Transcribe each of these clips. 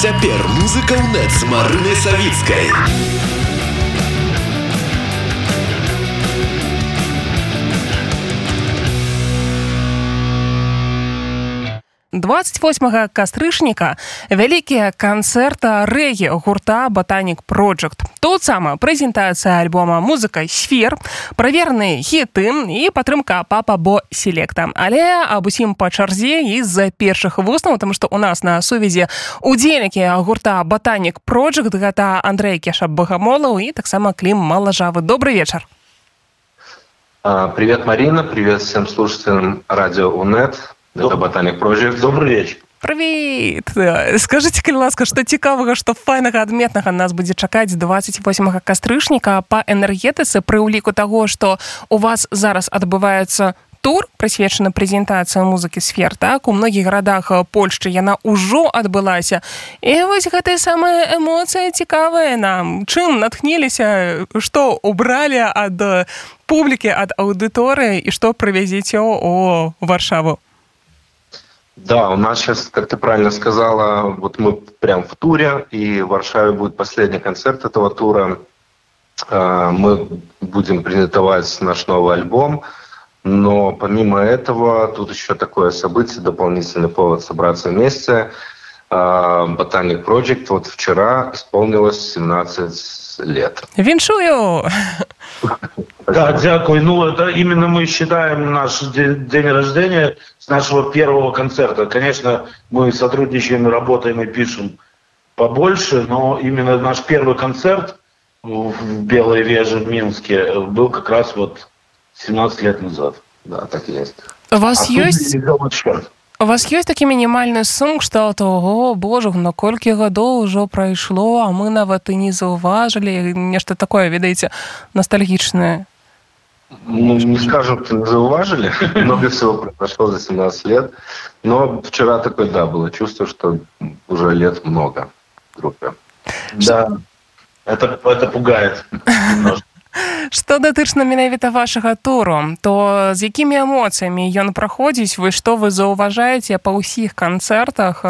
цяпер музыка ў нет з марынай савіцкай. 28 кастрычніка вялікія канцэрта рэгі гурта батанік Project. Тут сама прэзентацыя альбома музыка сфер, праверныя хіты і падтрымка папа бо селекта. Але аб усім па чарзе з-за першых вуснаў, таму што у нас на сувязі удзельнікі гурта батанік Project гэта Андрэй Кеша Багамолаў і таксама клім малажавы. добрый вечар. Привет, Марина. Привет всем слушателям радио УНЕТ. Это Ботаник Project. Добрый вечер. Привіт! Скажите калі ласка што цікавага што файнага адметнага нас будзе чакаць 28 кастрычніка па энергетыцы пры ўліку таго што у вас зараз адбываецца тур прысвечаны прэзентацыя музыкі сфер так? У многіх гарадах Польшчы яна ўжо адбылася і вось гэтая самая эмоцыя цікавая нам. Чым натхніліся што убралі ад публікі ад аўдыторыі і што прывязіце у варшаву Да, у нас сейчас, как ты правильно сказала, вот мы прям в туре, и в Варшаве будет последний концерт этого тура. А, мы будем презентовать наш новый альбом, но помимо этого тут еще такое событие, дополнительный повод собраться вместе. А, Ботаник Project вот вчера исполнилось 17 лет. Віншую! Да, дякую. Ну, это именно мы считаем наш день рождения с нашего первого концерта. Конечно, мы сотрудничаем, работаем и пишем побольше, но именно наш первый концерт в Белой Веже в Минске был как раз вот 17 лет назад. Да, так и есть. У вас а есть... У вас ёсць такі мінімальны сум кшталту Ого божа наколькі гадоў ужо прайшло а мы нават і не заўважылі нешта такое ведаеце ностальгічнае ну, не скажем не зауважили много всего произошло за 17 лет. Но вчера такой да было чувство что уже лет много группе да это это пугает. Што датычна менавіта вашага туру, то з якімі эмоцыямі ён праходзіць, вы што вы заўважаеце па ўсіх канцэртах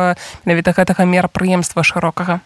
менавіта гэтага мерапрыемства шырокага?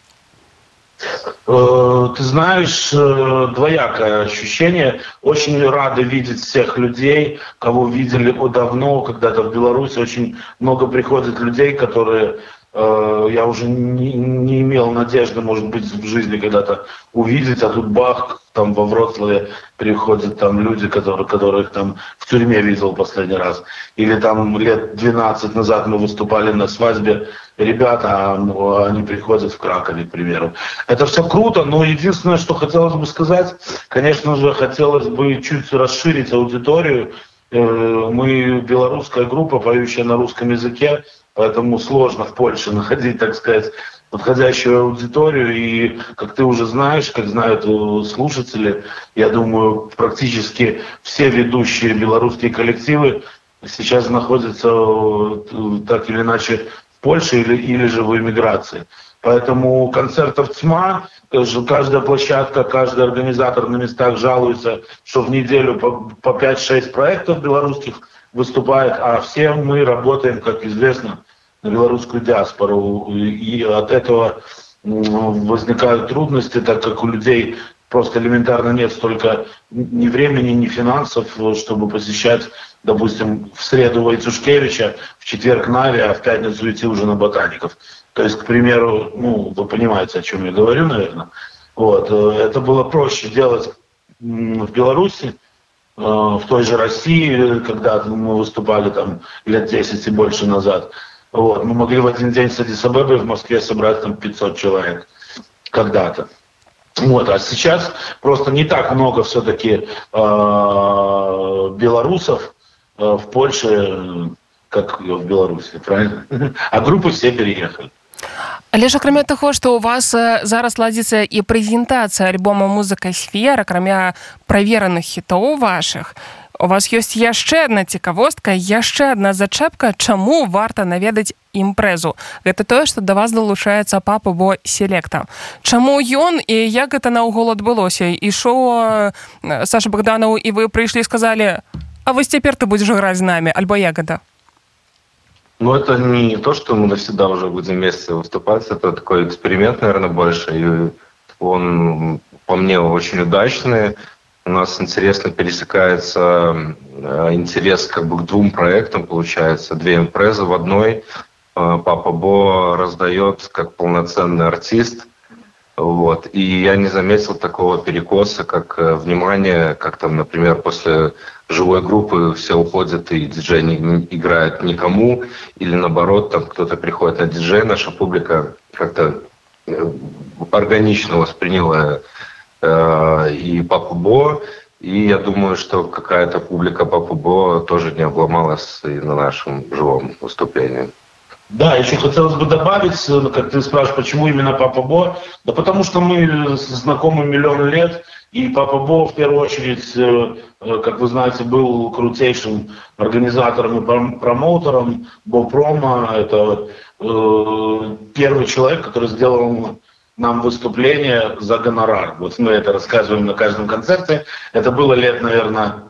Ты знаешь, двоякое ощущение. Очень рады видеть всех людей, кого видели давно, когда-то в Беларуси. Очень много приходит людей, которые Э, я уже не, не имел надежды, может быть, в жизни когда-то увидеть, а тут бах, там во Вроцлаве приходят там люди, которые, которых там в тюрьме видел последний раз. Или там лет 12 назад мы выступали на свадьбе ребята, ну, они приходят в Кракове, к примеру. Это все круто, но единственное, что хотелось бы сказать, конечно же, хотелось бы чуть расширить аудиторию. Э, мы белорусская группа, поющая на русском языке, Поэтому сложно в Польше находить, так сказать, подходящую аудиторию. И, как ты уже знаешь, как знают слушатели, я думаю, практически все ведущие белорусские коллективы сейчас находятся так или иначе Польше или, или же в эмиграции. Поэтому концертов тьма, каждая площадка, каждый организатор на местах жалуется, что в неделю по, по 5-6 проектов белорусских – выступает, а все мы работаем, как известно, на белорусскую диаспору. И от этого возникают трудности, так как у людей просто элементарно нет столько ни времени, ни финансов, чтобы посещать, допустим, в среду Войцушкевича, в четверг Нави, а в пятницу идти уже на ботаников. То есть, к примеру, ну, вы понимаете, о чем я говорю, наверное. Вот. Э, это было проще делать в Беларуси, Э, в той же России, когда мы выступали там лет 10 и больше назад. Вот. Мы могли в один день с Адисабебой в Москве собрать там 500 человек когда-то. Вот, а сейчас просто не так много все-таки э, белорусов в Польше, как в Беларуси, правильно? А группы все переехали. Але ж акрамя таго што у вас зараз ладзіцца і прэзентацыя альбома музыка сфер акрамя правераных хітоў вашых у вас ёсць яшчэ адна цікавостка яшчэ адна зачэпка чаму варта наведаць імпрэзу гэта тое што да вас далучаецца папа бо селекта Чаму ён і як гэта наогул адбылося ішоў Саша богданаў і вы прыйшлі сказалі А вось цяпер ты будзеш граць з намі альбо як гэта Ну, это не то, что мы навсегда уже будем вместе выступать, это такой эксперимент, наверное, больше. И он, по мне, очень удачный. У нас интересно пересекается э, интерес как бы к двум проектам, получается, две импрезы в одной. Э, Папа Бо раздает как полноценный артист. Вот. И я не заметил такого перекоса, как э, внимание, как там, например, после живой группы все уходят и диджей не играет никому, или наоборот, там кто-то приходит на диджей, наша публика как-то органично восприняла Э, и Папу Бо. И я думаю, что какая-то публика Папу Бо тоже не обломалась и на нашем живом выступлении. Да, еще хотелось бы добавить, ну, как ты спрашиваешь, почему именно Папа Бо? Да потому что мы знакомы миллион лет, и Папа Бо в первую очередь, э, э, как вы знаете, был крутейшим организатором и промоутером Бо Промо. Это первый человек, который сделал нам выступление за гонорар. Вот мы это рассказываем на каждом концерте. Это было лет, наверное,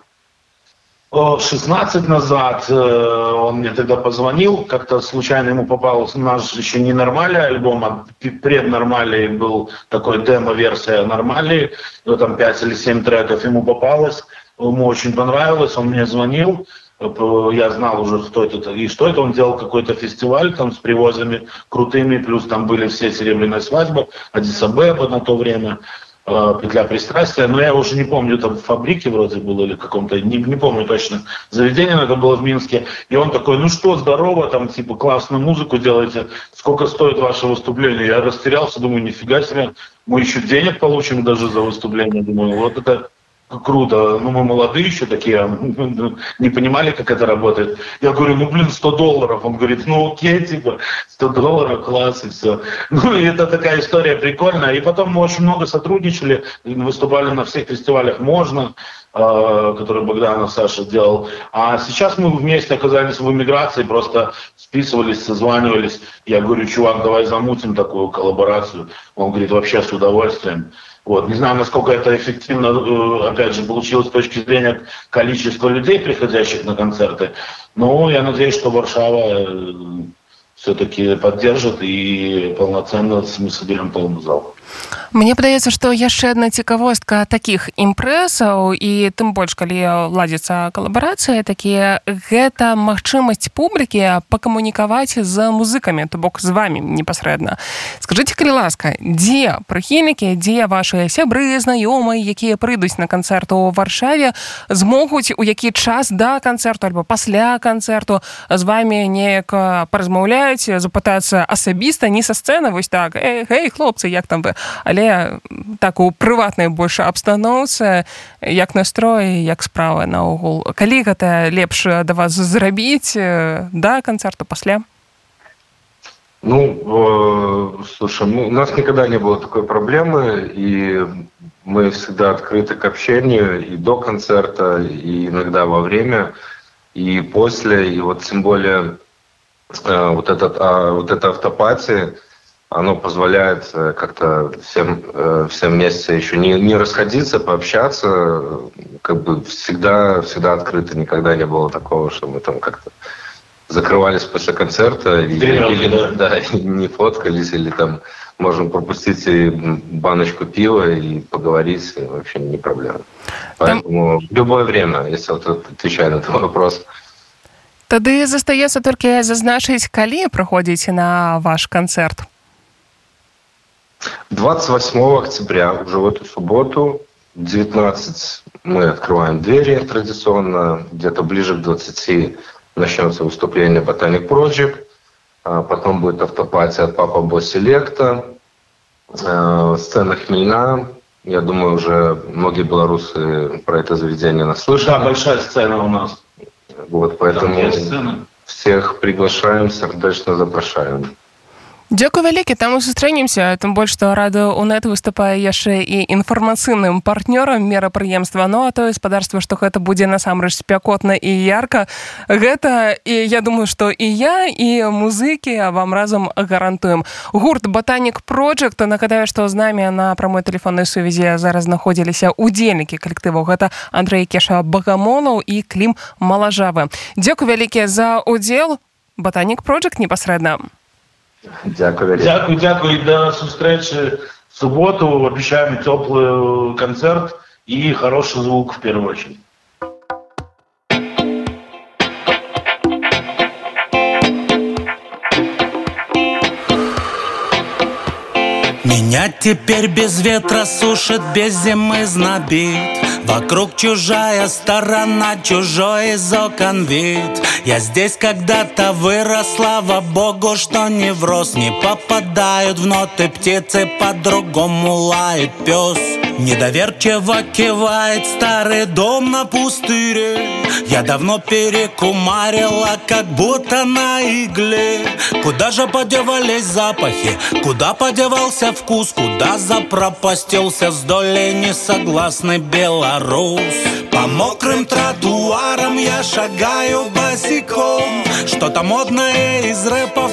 16 назад. Э, он мне тогда позвонил, как-то случайно ему попался наш еще не нормальный альбом, а преднормальный был такой демо-версия нормальный. Ну, там 5 или 7 треков ему попалось. Ему очень понравилось, он мне звонил я знал уже, кто это и что это. Он делал какой-то фестиваль там с привозами крутыми, плюс там были все серебряные свадьбы, Адисабеба на то время, э, петля пристрастия, но я уже не помню, там в фабрике вроде было или каком-то, не, не помню точно, заведение, но это было в Минске, и он такой, ну что, здорово, там типа классную музыку делаете, сколько стоит ваше выступление? Я растерялся, думаю, нифига себе, мы еще денег получим даже за выступление, думаю, вот это круто, ну мы молодые еще такие, не понимали, как это работает. Я говорю, ну блин, 100 долларов. Он говорит, ну окей, типа, 100 долларов, класс, и все. Ну и это такая история прикольная. И потом мы очень много сотрудничали, выступали на всех фестивалях «Можно», э, который Богданов Саша делал. А сейчас мы вместе оказались в эмиграции, просто списывались, созванивались. Я говорю, чувак, давай замутим такую коллаборацию. Он говорит, вообще с удовольствием. Вот. Не знаю, насколько это эффективно, э, опять же, получилось с точки зрения количества людей, приходящих на концерты. Но я надеюсь, что Варшава э, все-таки поддержит и полноценно мы соберем полный зал. Мне падаецца што яшчэ адна цікавостка такіх імпрэсаў і тым больш калі ладзіцца калабарацыя такія гэта магчымасць публікі пакамунікаваць з музыкамі то бок з вами непасрэдна. Скажитеце калі ласка дзе прыхільнікі дзе ваши сябры знаёмыя якія прыйдуць на канцэрт у варшаве змогуць у які час да канцэрту альбо пасля канцэрту з вами неяк паразмаўляюць запытацца асабіста не са сцэны вось так эй, эй хлопцы як там вы але так у прыватнай больш абстаноўцы як настрой як справа наогул калі гэта лепш да вас зрабіць да канцэрту пасля ну э, слушай ну, у нас никогда не было такой проблемы и мы всегда открыты к общению и до концерта и иногда во время и после и вот тем более э, вот этот а, вот эта автопатия оно позволяет э, как-то всем, э, всем вместе еще не, не расходиться, пообщаться, как бы всегда, всегда открыто, никогда не было такого, что мы там как-то закрывались после концерта или, или да. Да, не фоткались, или там можем пропустить и баночку пива и поговорить, вообще не проблема. Поэтому там... в любое время, если вот отвечаю на этот вопрос. Тады застаецца толькі зазначыць, калі праходзіце на ваш канцэрт. 28 октября, уже в эту субботу, 19 мы открываем двери традиционно, где-то ближе к 20 начнется выступление Ботаник Project, а потом будет автопатия от Папа Бо Селекта, э, сцена Хмельна, я думаю, уже многие белорусы про это заведение наслышали. Да, большая сцена у нас. Вот, поэтому всех приглашаем, сердечно запрашаем. Дзякуй вялікі там сустрэнемся тым больш што рада унет выступае яшчэ і інфармацыйным партнёрам мерапрыемства ну а то гаспадарства што гэта будзе насамрэч спякотна і ярка гэта і я думаю што і я і музыкі вам разам гарантуем. Гурт ботанік project нагадаю што з намі на прамой тэлефоннай сувязі зараз знаходзіліся удзельнікі калектыву гэта Андрей кеша багамонаў і клім малажавы Дзякуй вялікія за удзел ботанік project непасрэдна Дякую, дякую дякую. До сустрэчы в субботу обещаем теплый концерт и хороший звук в первую очередь Меня теперь без ветра сушит, без зимы знобит Вокруг чужая сторона, чужой из окон вид. Я здесь когда-то вырос, слава богу, что не врос. Не попадают в ноты птицы, по-другому лает пес Недоверчиво кивает старый дом на пустыре. Я давно перекумарила, как будто на игле. Куда же подевались запахи, куда подевался вкус? Куда запропастился с долей несогласный белорус По мокрым тротуарам я шагаю босиком. Что-то модное из рэпов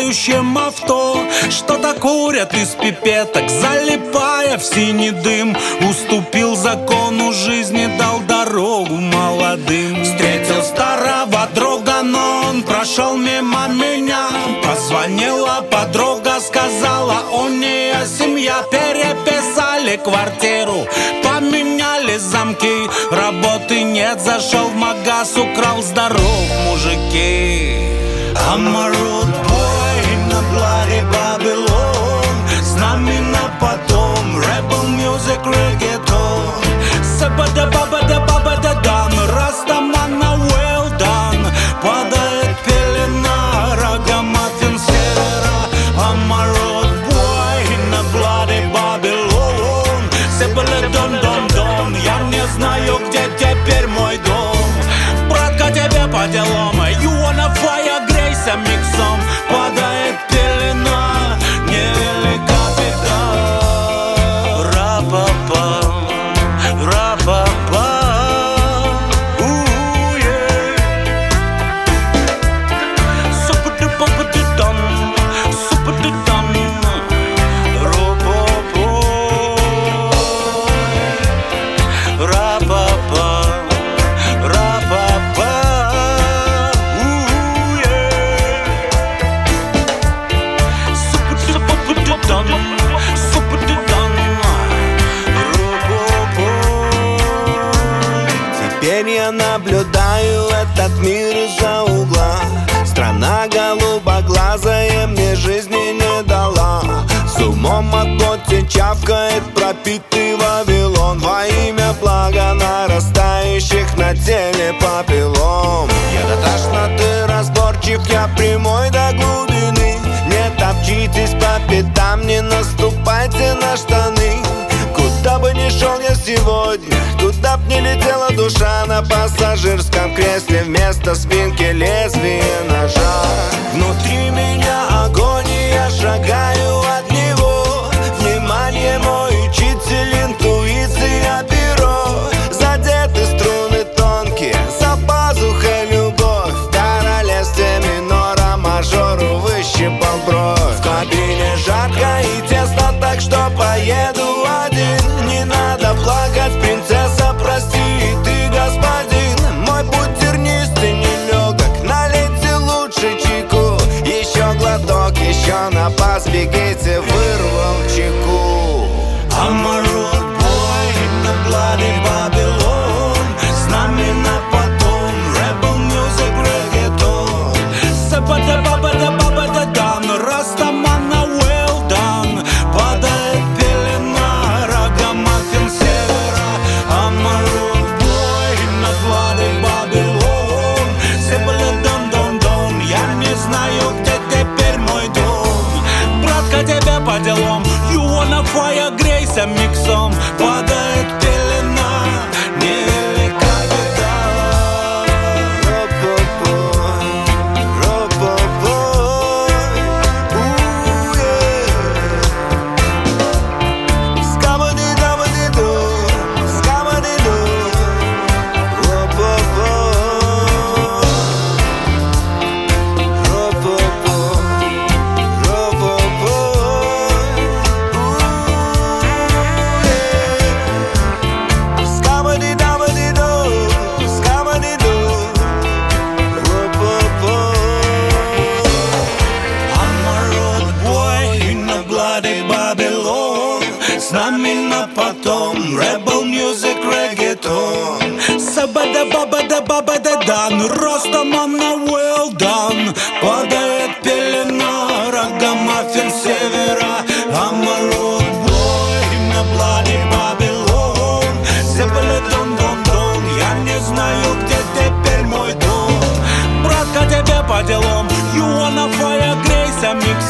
проплывающем авто. Что-то курят из пипеток, залипая в синий дым. Уступил закону жизни, дал дорогу молодым. Встретил старого друга, но он прошел мимо меня. Позвонила подруга, сказала, у нее семья Переписали квартиру, поменяли замки. Работы нет, зашел в магаз, украл здоров, мужики I'm на теле попелом Я до тошноты разборчив, я прямой до глубины. Не топчитесь по пятам, не наступайте на штаны. Куда бы ни шел я сегодня Куда б ни летела душа На пассажирском кресле Вместо спинки лезвие ножа. Внутри меня огонь и еще на де баба де баба де дан. Ростом она well done Падает пелена Рагамаффин севера Амарот бой на плане Бабилон. Сепеле дон дон дон Я не знаю, где теперь мой дом. Братка, тебе по делам. You wanna fire, грейся миксом Падает